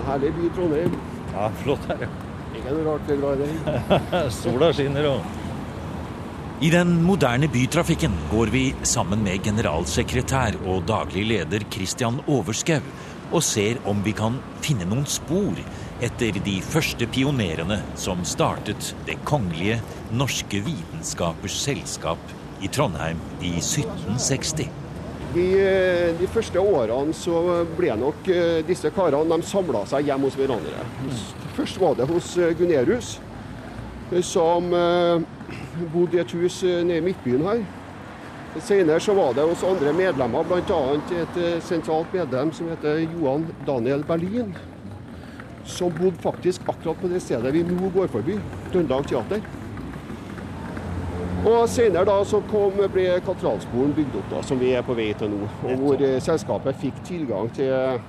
En herlig by, Trondheim. Ja, flott her, ja. Ikke noe rart vi er glad i den. Sola skinner og I den moderne bytrafikken går vi sammen med generalsekretær og daglig leder Christian Overskau og ser om vi kan finne noen spor etter de første pionerene som startet Det kongelige norske vitenskapers selskap i Trondheim i 1760. De, eh, de første årene så ble nok eh, disse karene de samla seg hjemme hos hverandre. Først var det hos eh, Gunerius, som bodde i et hus nede i Midtbyen her. Senere så var det hos andre medlemmer, bl.a. et sentralt medlem som heter Johan Daniel Berlin. Som bodde faktisk akkurat på det stedet vi nå går forbi, Trøndelag Teater. Og Senere da så kom, ble Katedralskolen bygd opp, da, som vi er på vei til nå. Og Hvor eh, selskapet fikk tilgang til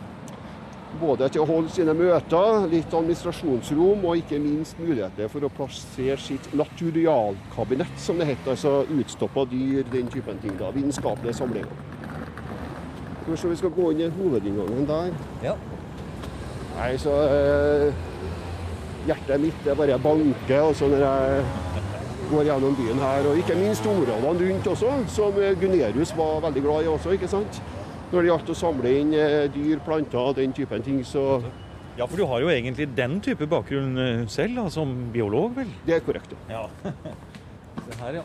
både til å holde sine møter, litt administrasjonsrom og ikke minst muligheter for å plassere sitt naturialkabinett, som det heter. Altså utstoppa dyr, den typen ting. da, Vitenskapelige samlinger. Skal vi se, vi skal gå inn i hovedinngangen der. Ja. Nei, så eh, Hjertet mitt det bare banker så når jeg går gjennom byen her. Og ikke minst områdene rundt også, som eh, Gunerius var veldig glad i også, ikke sant. Når det gjaldt å samle inn eh, dyr, planter, den typen ting, så ja, for du har jo egentlig den type bakgrunn eh, selv, da, som biolog, vel? det er korrekt. Ja. Se her, ja.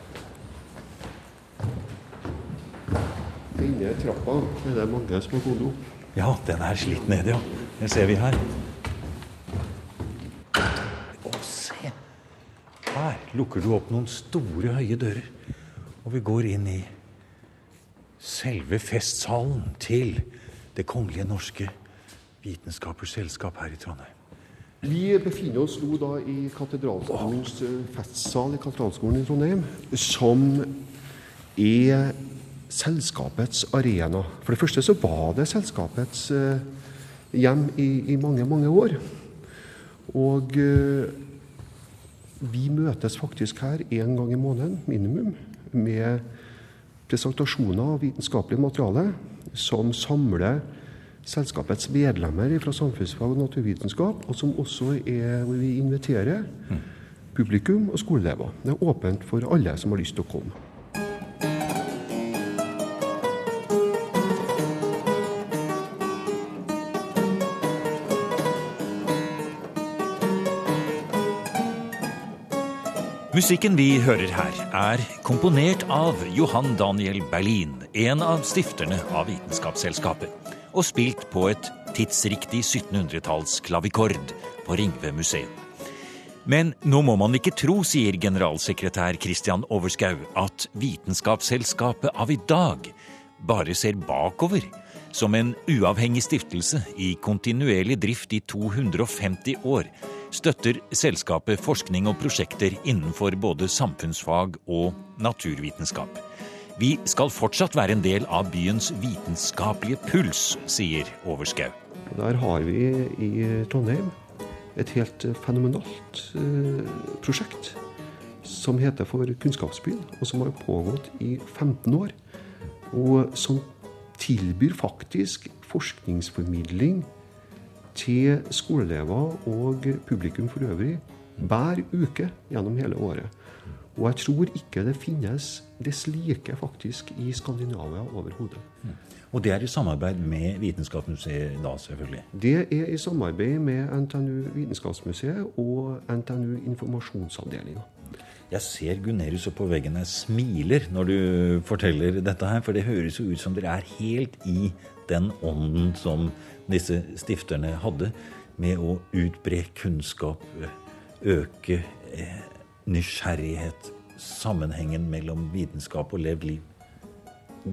Denne trappa er det mange som har gått opp. Ja, den er slitt ned, ja. Det ser vi her. Å, se! Her lukker du opp noen store, høye dører. Og vi går inn i selve festsalen til Det kongelige norske vitenskapers selskap her i Trondheim. Vi befinner oss nå da i Katedralskolens eh, festsal i Katedralskolen i Trondheim, som er selskapets arena. For det første så var det selskapets eh, hjem i, i mange, mange år. Og eh, vi møtes faktisk her én gang i måneden, minimum, med presentasjoner av vitenskapelig materiale som samler selskapets medlemmer fra samfunnsfag og naturvitenskap, og som også er hvor vi inviterer publikum og skoleelever. Det er åpent for alle som har lyst til å komme. Musikken vi hører her, er komponert av Johan Daniel Berlin, en av stifterne av Vitenskapsselskapet, og spilt på et tidsriktig 1700-talls klavikord på Ringve museum. Men nå må man ikke tro, sier generalsekretær Christian Overskau, at Vitenskapsselskapet av i dag bare ser bakover. Som en uavhengig stiftelse i kontinuerlig drift i 250 år støtter selskapet forskning og prosjekter innenfor både samfunnsfag og naturvitenskap. Vi skal fortsatt være en del av byens vitenskapelige puls, sier Overskau. Der har vi i Trondheim et helt fenomenalt eh, prosjekt som heter for Kunnskapsbyen, og som har pågått i 15 år. Og som tilbyr faktisk forskningsformidling til skoleelever og publikum for øvrig hver uke gjennom hele året. Og jeg tror ikke det finnes dess like faktisk i Skandinavia overhodet. Og det er i samarbeid med Vitenskapsmuseet da, selvfølgelig. Det er i samarbeid med NTNU Vitenskapsmuseet og NTNU Informasjonsavdelinga. Jeg ser Gunerius oppå veggen her smiler når du forteller dette her, for det høres jo ut som dere er helt i den ånden som disse stifterne hadde, med å utbre kunnskap, øke eh, nysgjerrighet, sammenhengen mellom vitenskap og levd liv.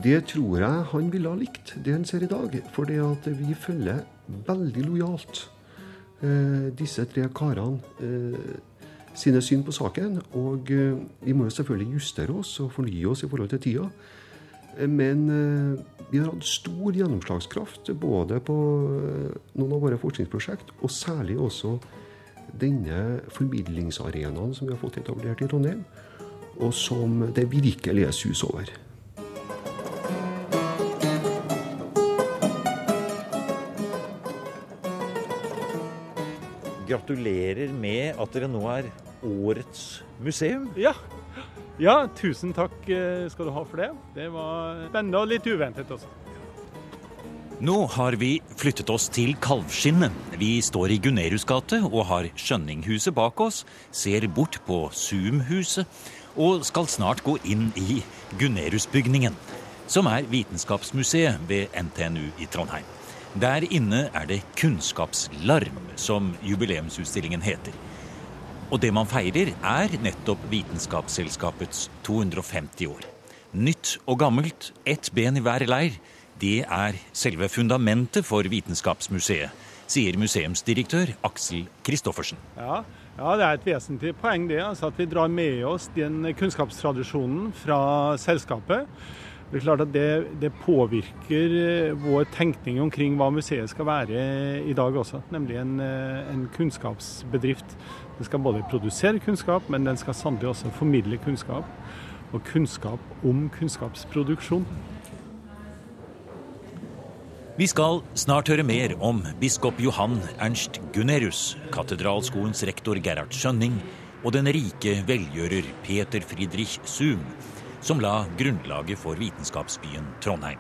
Det tror jeg han ville ha likt, det han ser i dag. For det at vi følger veldig lojalt eh, disse tre karene eh, sine syn på saken. Og eh, vi må jo selvfølgelig justere oss og fornye oss i forhold til tida. Men eh, vi har hatt stor gjennomslagskraft både på eh, noen av våre forskningsprosjekt, og særlig også denne formidlingsarenaen som vi har fått etablert i Trondheim, og som det virkelig er sus over. gratulerer med at dere nå er årets museum. Ja. Ja, tusen takk eh, skal du ha for det. Det var spennende og litt uventet også. Nå har vi flyttet oss til Kalvskinnet. Vi står i Gunerius gate og har Skjønninghuset bak oss, ser bort på Zoom-huset og skal snart gå inn i Gunerius-bygningen, som er Vitenskapsmuseet ved NTNU i Trondheim. Der inne er det Kunnskapslarm, som jubileumsutstillingen heter. Og det man feirer, er nettopp Vitenskapsselskapets 250 år. Nytt og gammelt, ett ben i hver leir. Det er selve fundamentet for Vitenskapsmuseet, sier museumsdirektør Aksel Kristoffersen. Ja, ja, det er et vesentlig poeng det, altså at vi drar med oss den kunnskapstradisjonen fra selskapet. Det er klart at det, det, påvirker eh, vår tenkning omkring hva museet skal være i dag også, nemlig en, eh, en kunnskapsbedrift. Den skal både produsere kunnskap, men den skal sannelig også formidle kunnskap. Og kunnskap om kunnskapsproduksjon. Vi skal snart høre mer om biskop Johan Ernst Gunerius, katedralskolens rektor Gerhard Skjønning og den rike velgjører Peter Friedrich Zoom, som la grunnlaget for vitenskapsbyen Trondheim.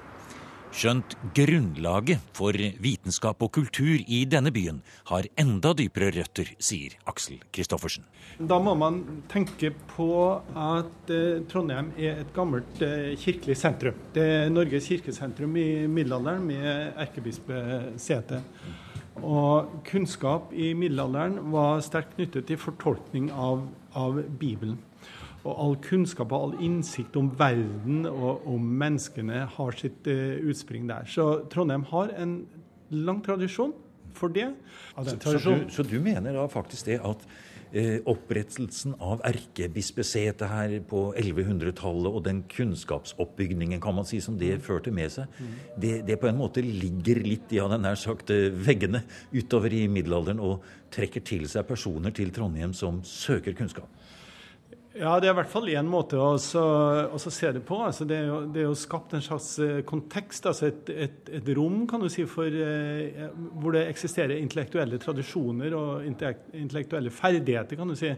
Skjønt grunnlaget for vitenskap og kultur i denne byen har enda dypere røtter, sier Aksel Kristoffersen. Da må man tenke på at eh, Trondheim er et gammelt eh, kirkelig sentrum. Det er Norges kirkesentrum i middelalderen med erkebispesete. Og kunnskap i middelalderen var sterkt knyttet til fortolkning av, av Bibelen. Og all kunnskap og all innsikt om verden og om menneskene har sitt uh, utspring der. Så Trondheim har en lang tradisjon for det. Så, så, du, så, du, mener da faktisk det at eh, opprettelsen av erkebispesetet her på 1100-tallet og den kunnskapsoppbygningen kan man si, som det førte med seg, mm. det, det, på en måte ligger litt i ja, nær sagt, eh, veggene utover i middelalderen og trekker til seg personer til Trondheim som søker kunnskap? Ja, det er i hvert fall én måte å, se det på. Altså, det, er jo, det, er jo, skapt en slags eh, kontekst, altså et, et, et rom kan du si, for, eh, hvor det eksisterer intellektuelle tradisjoner og intellektuelle ferdigheter, kan du si.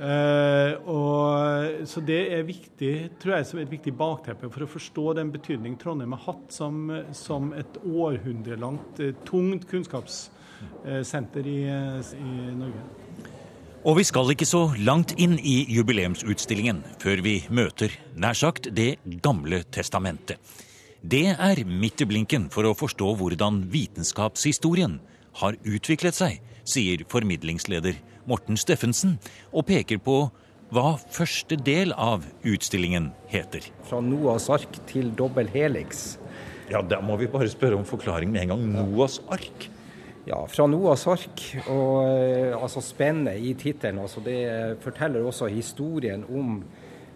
Eh, og, så det er viktig, tror jeg, som et viktig bakteppe for å forstå den betydning Trondheim har hatt som, som et århundrelangt, eh, tungt kunnskapssenter i, i Norge. Og vi skal ikke så langt inn i jubileumsutstillingen før vi møter, nær sagt, Det gamle testamentet. Det er midt i blinken for å forstå hvordan vitenskapshistorien har utviklet seg, sier formidlingsleder Morten Steffensen, og peker på hva første del av utstillingen heter. Fra Noas ark til dobbel helix. Ja, Da må vi bare spørre om forklaring med en gang. Noas ark? Ja, fra Noahs ark. Og eh, altså spennet i tittelen. Altså det forteller også historien om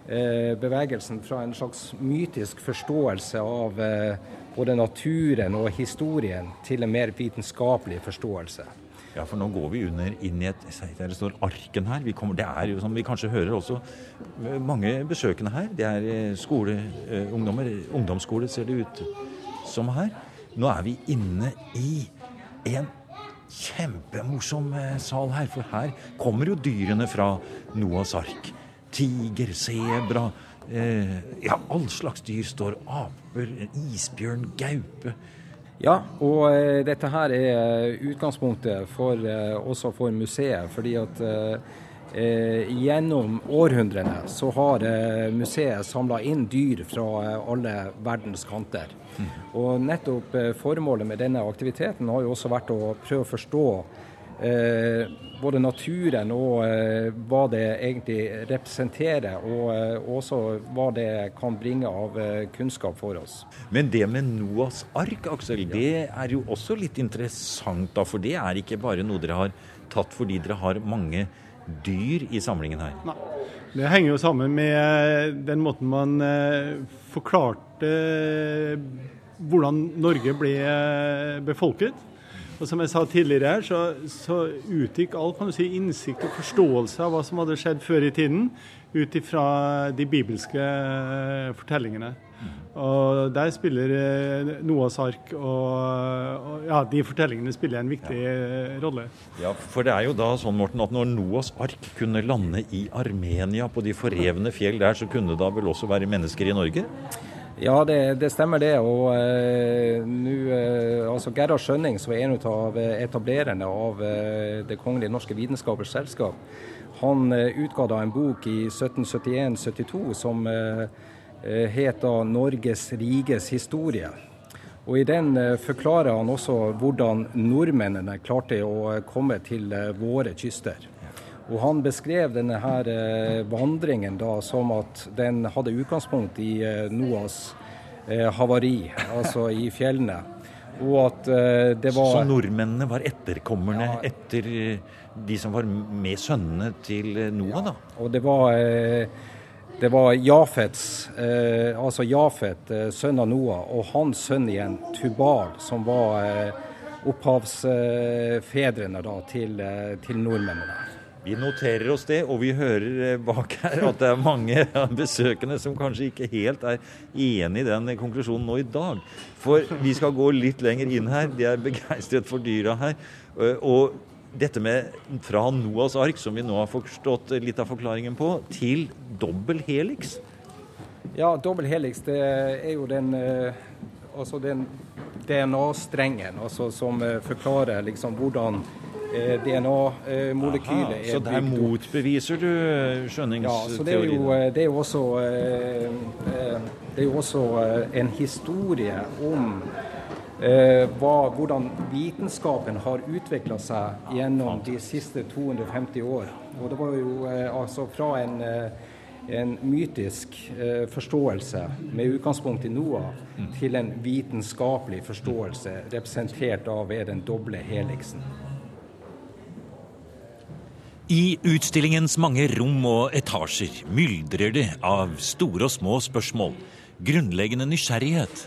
eh, bevegelsen fra en slags mytisk forståelse av eh, både naturen og historien til en mer vitenskapelig forståelse. Ja, for nå går vi under inn i et Der står Arken her. Kommer, det er jo som vi kanskje hører også eh, mange besøkende her. Det er eh, skole, ungdommer, ungdomsskole ser det ut som her. Nå er vi inne i en kjempemorsom eh, sal her, for her kommer jo dyrene fra Noahs ark. Tiger, sebra eh, Ja, all slags dyr står. Aper, isbjørn, gaupe. Ja, og eh, dette her er utgangspunktet for, eh, også for museet. fordi at eh, gjennom århundrene så har eh, museet samla inn dyr fra eh, alle verdens kanter. Mm. Og nettopp eh, formålet med denne aktiviteten har jo også vært å prøve å forstå eh, både naturen og eh, hva det egentlig representerer, og også hva det kan bringe av kunnskap for oss. Men det med Noas ark, Aksel, ja. det er jo også litt interessant, da, for det er ikke bare noe dere har tatt fordi dere har mange dyr i samlingen her? Nei. Det henger jo sammen med den måten man eh, forklarte hvordan Norge ble eh, befolket. Og som jeg sa tidligere så, så utgikk all kan du si, innsikt og forståelse av hva som hadde skjedd før i tiden, ut ifra de bibelske fortellingene. Og Der spiller eh, Noahs ark og, og, ja, de fortellingene spiller en viktig ja. rolle. Ja, For det er jo da sånn, Morten, at når Noahs ark kunne lande i Armenia, på de forrevne fjell der, så kunne det da vel også være mennesker i Norge? Ja, det, det stemmer det. Og eh, nu, eh, altså Gerhard Skjønning, som er en av etablererne av eh, Det kongelige norske vitenskapers selskap, han eh, utga da en bok i 1771-72 som het da 'Norges riges historie'. Og I den eh, forklarer han også hvordan nordmennene klarte å komme til eh, våre kyster. Og Han beskrev denne her vandringen da som at den hadde utgangspunkt i Noas havari, altså i fjellene. Og at det var Så nordmennene var etterkommerne ja, etter de som var med sønnene til Noah, da? Ja. Og det var det var Jafets, eh, altså Jafet, eh, sønn av Noah, og hans sønn igjen, Tubal, som var eh, opphavsfedrene da, til, eh, til, nordmennene. Vi noterer oss det, og vi hører eh, bak her at det er mange besøkende som kanskje ikke helt er enig i den konklusjonen nå i dag. For vi skal gå litt lenger inn her. De er begeistret for dyra her. Eh, og dette med fra Noahs ark, som vi nå har forstått litt av forklaringen på, til dobbel helix? Ja, dobbel helix det er jo den, eh, altså den DNA-strengen altså som forklarer liksom hvordan DNA-molekylet er bygd opp. Så der motbeviser du skjønningsteorien? Ja, så det er jo, det er jo også, det er jo også en historie om Eh, hva, hvordan vitenskapen har utvikla seg gjennom de siste 250 år. Og det var jo eh, altså fra en, eh, en mytisk eh, forståelse med utgangspunkt i Noah, mm. til en vitenskapelig forståelse representert av ved den doble heliksen. I utstillingens mange rom og etasjer myldrer det av store og små spørsmål, grunnleggende nysgjerrighet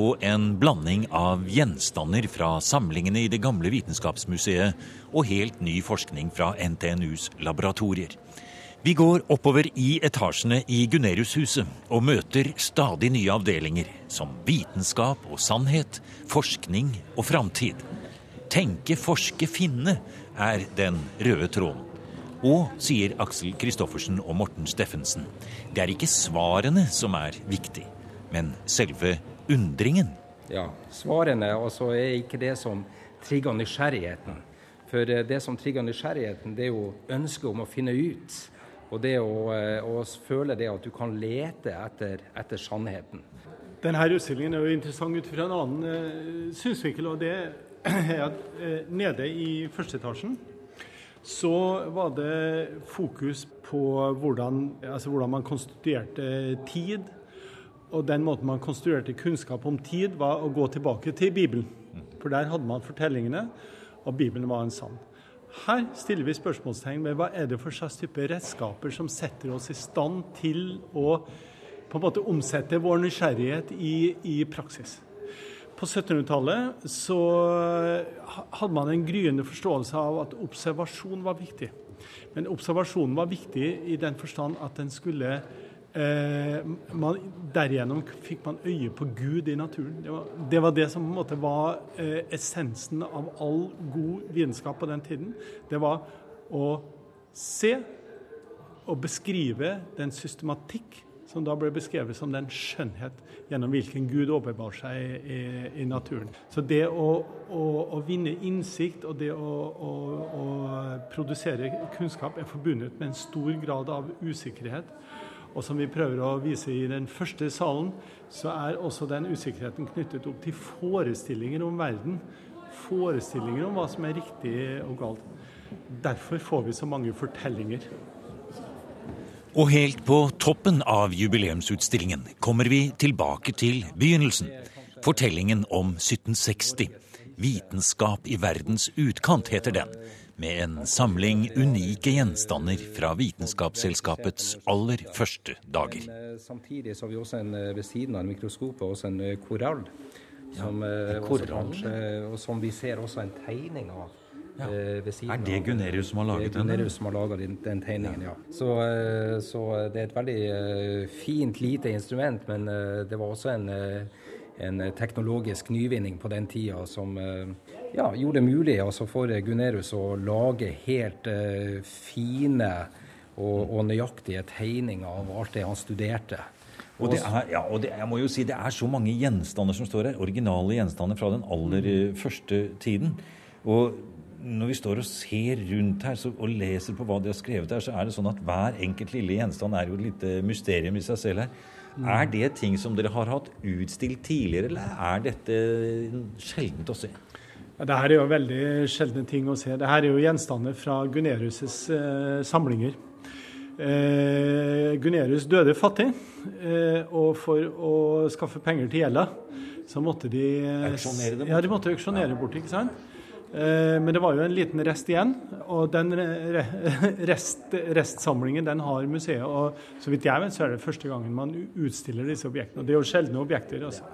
og en blanding av gjenstander fra samlingene i Det gamle vitenskapsmuseet og helt ny forskning fra NTNUs laboratorier. Vi går oppover i etasjene i Guneriushuset og møter stadig nye avdelinger, som vitenskap og sannhet, forskning og framtid. Tenke, forske, finne er den røde tråden. Og, sier Aksel Kristoffersen og Morten Steffensen, det er ikke svarene som er viktig, men selve undringen? Ja, svarene altså, er ikke det som trigger nysgjerrigheten. For eh, det som trigger nysgjerrigheten, det er jo ønsket om å finne ut. Og det å, eh, å føle det at du kan lete etter, etter sannheten. Denne utstillingen er jo interessant ut fra en annen uh, synsvinkel. og det er at Nede i første etasjen så var det fokus på hvordan, altså hvordan man konstituerte tid, og den måten man konstruerte kunnskap om tid, var å gå tilbake til Bibelen. For der hadde man fortellingene, og Bibelen var en sann. Her stiller vi spørsmålstegn ved hva er det for slags type redskaper som setter oss i stand til å på en måte omsette vår nysgjerrighet i, i praksis. På 1700-tallet så hadde man en gryende forståelse av at observasjon var viktig. Men observasjonen var viktig i den forstand at den skulle Eh, man, derigjennom fikk man øye på Gud i naturen. Det var det, var det som på en måte var eh, essensen av all god vitenskap på den tiden. Det var å se og beskrive den systematikk som da ble beskrevet som den skjønnhet gjennom hvilken Gud åpenbar seg i, i, naturen. Så det å, å, å, vinne innsikt og det å, å produsere kunnskap er forbundet med en stor grad av usikkerhet. Og som vi prøver å vise i den første salen, så er også den usikkerheten knyttet opp til forestillinger om verden. Forestillinger om hva som er riktig og galt. Derfor får vi så mange fortellinger. Og helt på toppen av jubileumsutstillingen kommer vi tilbake til begynnelsen. Fortellingen om 1760. Vitenskap i verdens utkant heter den med en samling unike gjenstander fra Vitenskapsselskapets aller første dager. Eh, samtidig så har vi også en, eh, ved siden av mikroskopet også en eh, korall. Som, ja, korall. Også, og som vi ser også en tegning av Ja. eh, ved siden Er det av- Gunerius som har laget det er den. Gunerius som har laget den, den tegningen, ja. Så, eh, så det er et veldig eh, fint, lite instrument, men eh, det var også en, eh, en teknologisk nyvinning på den tida som eh, ja, gjorde det mulig altså for Gunerius å lage helt eh, fine og, og nøyaktige tegninger av alt det han studerte. Og det er, ja, og det, jeg må jo si, det er så mange gjenstander som står her. Originale gjenstander fra den aller eh, første tiden. Og når vi står og ser rundt her så, og leser på hva de har skrevet her, så er det sånn at hver enkelt lille gjenstand er jo et lite mysterium i seg selv her. Er det ting som dere har hatt utstilt tidligere, eller er dette sjeldent å se? Ja, det her er jo veldig sjeldne ting å se. Det her er jo gjenstander fra Gunerius' eh, samlinger. Eh, Gunerius døde fattig, eh, og for å skaffe penger til gjelda, så måtte de eh, Auksjonere det bort. Ja, de måtte auksjonere bort, ikke sant? Eh, men det var jo en liten rest igjen, og den rest, restsamlingen den har museet. Og så vidt jeg vet, så er det første gangen man utstiller disse objektene. Og det er jo sjeldne objekter. altså.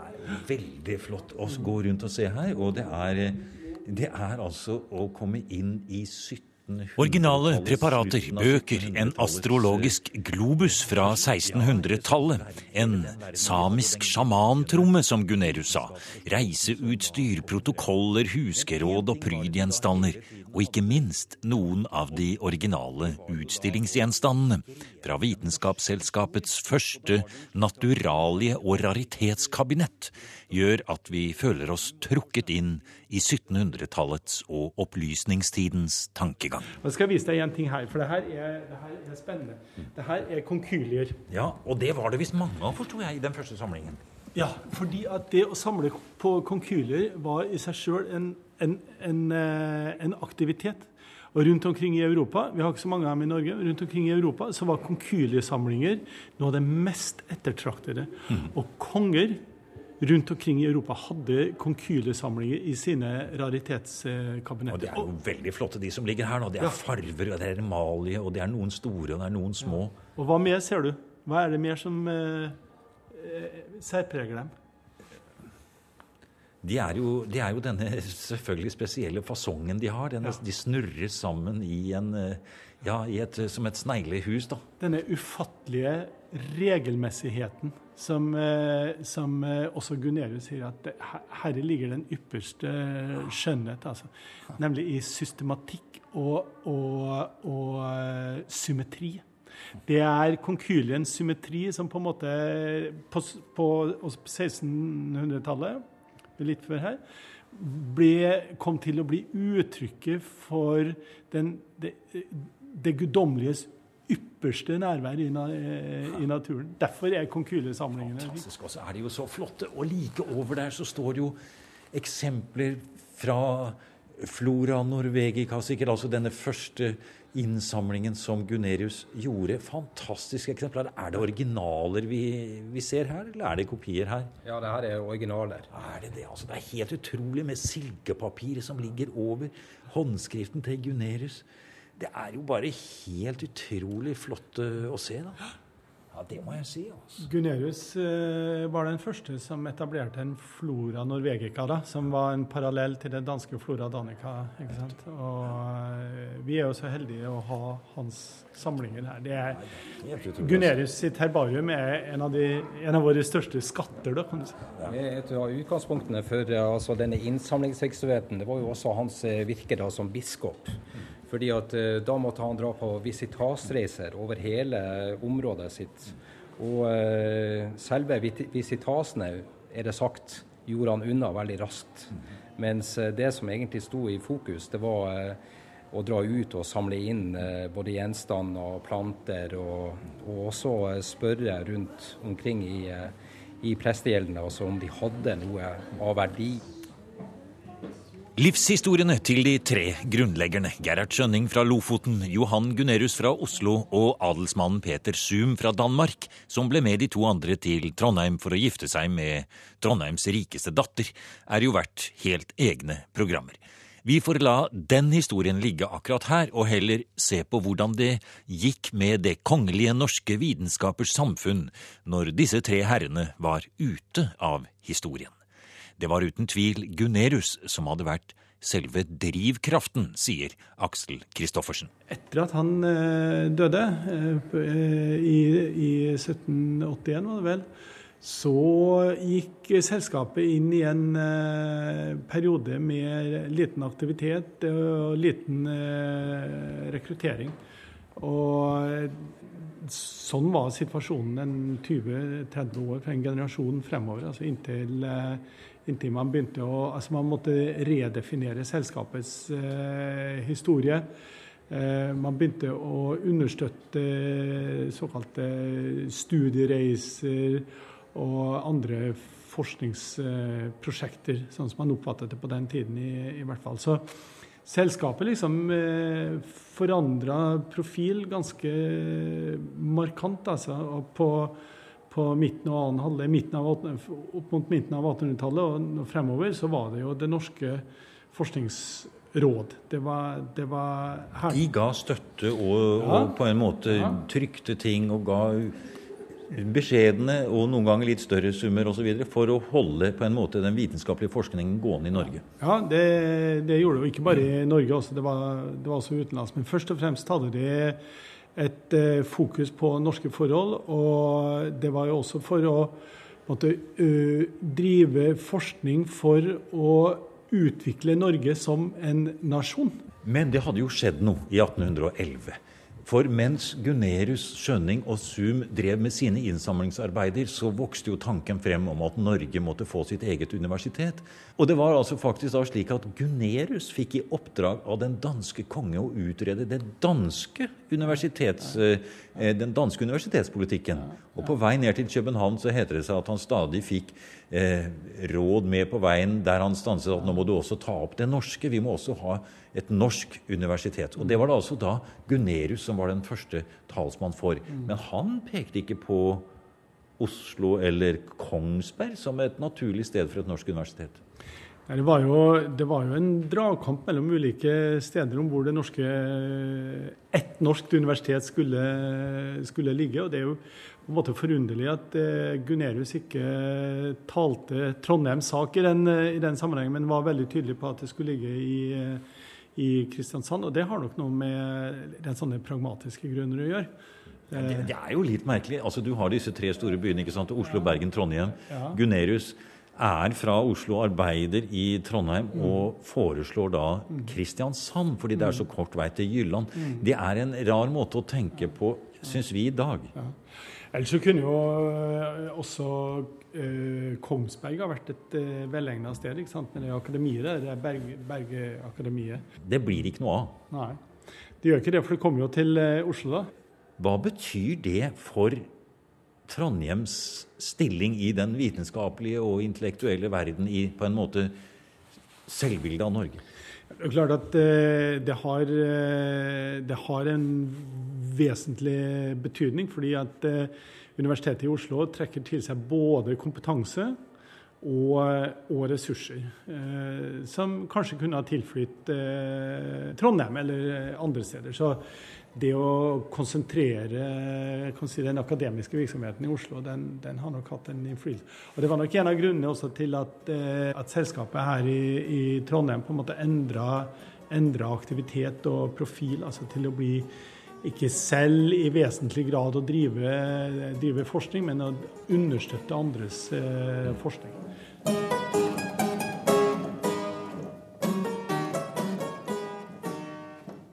Veldig flott å gå rundt og se her. Og det er, det er altså å komme inn i 1700 Originale preparater, bøker, en astrologisk globus fra 1600-tallet, en samisk sjamantromme, som Gunerius sa, reiseutstyr, protokoller, huskeråd og prydgjenstander, og ikke minst noen av de originale utstillingsgjenstandene. Fra Vitenskapsselskapets første naturalie- og raritetskabinett, gjør at vi føler oss trukket inn i 1700-tallets og opplysningstidens tankegang. Jeg skal vise deg en ting her, for det her er, det her er spennende. Det her er konkylier. Ja, og det var det visst mange av, forsto jeg, i den første samlingen. Ja, fordi at det å samle på konkylier var i seg sjøl en, en, en, eh, en aktivitet. Og rundt omkring i Europa, vi har ikke så mange av dem i Norge, rundt omkring i Europa så var konkyliesamlinger noe av det mest ettertraktede. Og konger rundt omkring i Europa hadde konkylesamlinger i sine raritetskabinetter. Og det er jo veldig flotte, de som ligger her nå. Det er Ja. farver, og det er emalje, og det er noen store, og det er noen små. Og hva mer ser du? Hva er det mer som eh, eh, særpreger dem? De er, jo, de er jo denne selvfølgelig spesielle fasongen de har. Denne, De snurrer sammen i en, eh, ja, et, som et sneglehus, da. denne ufattelige regelmessigheten som, eh, som eh, også Gunerius sier at her, ligger den ypperste skjønnhet. Altså. Nemlig i systematikk og, og, og eh, symmetri. Det er konkyliens symmetri som på en måte på, på 1600-tallet, litt før her, ble, kom til å bli uttrykket for den, det, det guddommeliges ypperste nærvær i, na, i naturen. Derfor er konkylesamlingene. Fantastisk. Og så er de jo så flotte. Og like over der så står det jo eksempler fra Flora Norvegica, sikkert altså denne første innsamlingen som Gunerius gjorde. Fantastiske eksempler. Er det originaler vi, vi ser her, eller er det kopier her? Ja, det her er originaler. Er det det? Altså, det er helt utrolig med silkepapir som ligger over håndskriften til Gunerius. Det er jo bare helt utrolig flott eh, å se, da. Ja, det må jeg si. altså. Gunerius eh, var den første som etablerte en Flora Norvegica, da, som var en parallell til den danske Flora Danica. ikke sant? Og eh, vi er jo så heldige å ha hans samlinger her. Det er. Gunerius sitt herbarium er en av, de, en av våre største skatter. da, kan du si. Et av utgangspunktene for altså, denne innsamlingsvirksomheten det var jo også hans virke da, som biskop. Fordi at eh, Da måtte han dra på visitasreiser over hele området sitt. Og eh, selve visitasene, er det sagt, gjorde han unna veldig raskt. Mens eh, det som egentlig sto i fokus, det var å dra ut og samle inn både gjenstander og planter, og, og også spørre rundt omkring i, i prestegjeldene altså om de hadde noe av verdi. Livshistoriene til de tre grunnleggerne, Gerhard Skjønning fra Lofoten, Johan Gunerius fra Oslo og adelsmannen Peter Zoom fra Danmark, som ble med de to andre til Trondheim for å gifte seg med Trondheims rikeste datter, er jo verdt helt egne programmer. Vi får la den historien ligge akkurat her, og heller se på hvordan det gikk med det kongelige norske vitenskapers samfunn når disse tre herrene var ute av historien. Det var uten tvil Gunerius som hadde vært selve drivkraften, sier Aksel Kristoffersen. Etter at han eh, døde, eh, i, i 1781 var det vel, så gikk selskapet inn i en eh, periode med liten aktivitet og liten rekruttering. Og sånn var situasjonen en 20-30 år for en generasjon fremover. altså inntil, inntil man begynte å altså Man måtte redefinere selskapets eh, historie. Eh, man begynte å understøtte såkalte studiereiser og andre forskningsprosjekter, sånn som man oppfattet det på den tiden i, i hvert fall. Så selskapet liksom eh, forandra profil ganske markant. altså, og på, på midten og annen halvdel, midten av, opp mot midten av 1800-tallet og fremover, så var det jo det norske forskningsråd. Det var, det var her. De ga støtte og, ja. og på en måte ja. trykte ting og ga beskjedne og noen ganger litt større summer osv. for å holde på en måte den vitenskapelige forskningen gående i Norge? Ja, det, det gjorde det jo ikke bare i Norge, også, det, var, det var også utenlands. Men først og fremst hadde det et eh, fokus på norske forhold. Og det var jo også for å måtte, drive forskning for å utvikle Norge som en nasjon. Men det hadde jo skjedd noe i 1811. For mens Gunerius, Skjønning og Zoom drev med sine innsamlingsarbeider, så vokste jo tanken frem om at Norge måtte få sitt eget universitet. Og det var altså faktisk da slik at Gunerius fikk i oppdrag av den danske konge å utrede det danske universitets, eh, den danske universitetspolitikken. Og på vei ned til København så heter det seg at han stadig fikk eh, råd med på veien der han stanset at nå må du også ta opp det norske. Vi må også ha et norsk universitet. Og Det var det altså da Gunerius som var den første talsmann for. Men han pekte ikke på Oslo eller Kongsberg som et naturlig sted for et norsk universitet. Det var, jo, det var jo en dragkamp mellom ulike steder om hvor det norske, et norsk universitet skulle, skulle ligge. og Det er jo på en måte forunderlig at eh, Gunerius ikke talte Trondheims sak i den, i den sammenhengen, men var veldig tydelig på at det skulle ligge i i Kristiansand. Og det har nok noe med den sånne pragmatiske grunner å gjøre. Ja, det, det, er jo litt merkelig. Altså, Du har disse tre store byene. ikke sant? Oslo, Bergen, Trondheim. Ja. Gunerius er fra Oslo, arbeider i Trondheim mm. og foreslår da mm. Kristiansand, fordi det er så mm. kort vei til Jylland. Mm. Det er en rar måte å tenke på, syns vi i dag. Ja. Ellers så kunne jo eh, også eh, Kongsberg ha vært et eh, velegna sted ikke sant? med det akademiet der, det Berge, Bergeakademiet. Det blir ikke noe av? Nei, det gjør ikke det, for det kommer jo til eh, Oslo, da. Hva betyr det for Trondheims stilling i den vitenskapelige og intellektuelle verden i på en måte selvbildet av Norge? Det er klart at eh, det har, eh, det har en vesentlig betydning. Fordi at eh, Universitetet i Oslo trekker til seg både kompetanse og, og ressurser. som kanskje kunne ha tilflytt Trondheim eller andre steder. Så det å konsentrere si, den akademiske virksomheten i Oslo, den, den, har nok hatt en innflytelse. Og Det var nok en av grunnene til at, eh, at selskapet her i, i, Trondheim på en måte endra, endra aktivitet og profil, altså til å bli ikke selv i vesentlig grad å drive, drive forskning, men å understøtte andres eh, forskning.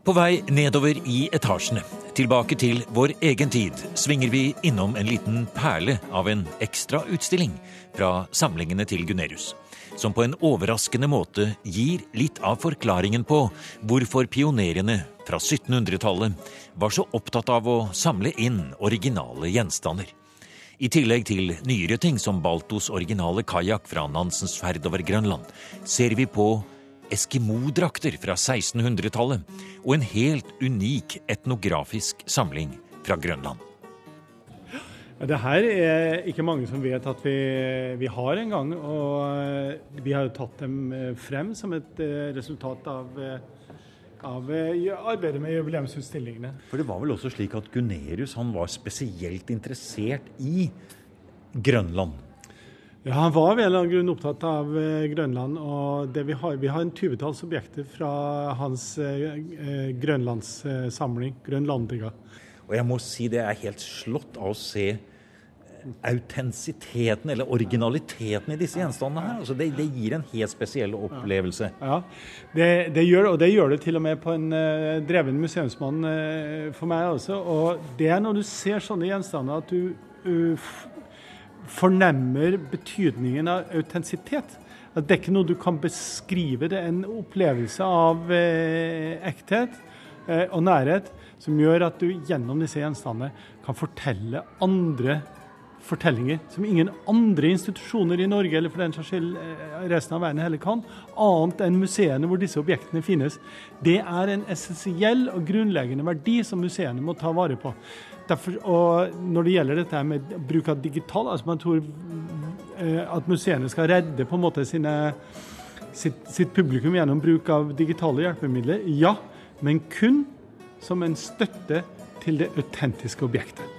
På vei nedover i etasjene, tilbake til vår egen tid, svinger vi innom en liten perle av en ekstrautstilling fra samlingene til Gunerius, som på en overraskende måte gir litt av forklaringen på hvorfor pionerene fra 1700-tallet var så opptatt av å samle inn originale gjenstander. I tillegg til nyere ting som Baltos originale kajakk fra Nansens ferd over Grønland, ser vi på eskimodrakter fra 1600-tallet og en helt unik etnografisk samling fra Grønland. Det her er ikke mange som vet at vi, vi har engang. Og eh, vi har jo tatt dem eh, frem som et eh, resultat av, av arbeidet med jubileumsutstillingene. For det var vel også slik at Gunerius han var spesielt interessert i Grønland? Ja, Han var av en eller annen grunn opptatt av eh, Grønland. og vi har, vi har en tyvetalls objekter fra hans eh, eh grønlandssamling, Grønlandiga. Og jeg må si det er helt slått av å se autentisiteten eller originaliteten i disse gjenstandene her. Altså det, det, gir en helt spesiell opplevelse. Ja, det, det, gjør, og det gjør det til og med på en uh, dreven museumsmann uh, for meg også. Og det er når du ser sånne gjenstander at du uh, fornemmer betydningen av autentisitet. At det er ikke noe du kan beskrive, det er en opplevelse av eh, ekthet eh, og nærhet som gjør at du gjennom disse gjenstandene kan fortelle andre fortellinger som ingen andre institusjoner i Norge eller for den saks skyld eh, resten av verden heller kan, annet enn museene hvor disse objektene finnes. Det er en essensiell og grunnleggende verdi som museene må ta vare på. Derfor, når det gjelder dette med bruk av digital, altså man tror eh, at museene skal redde på en måte sine, sitt, sitt, publikum gjennom bruk av digitale hjelpemidler, ja, men kun som en støtte til det autentiske objektet.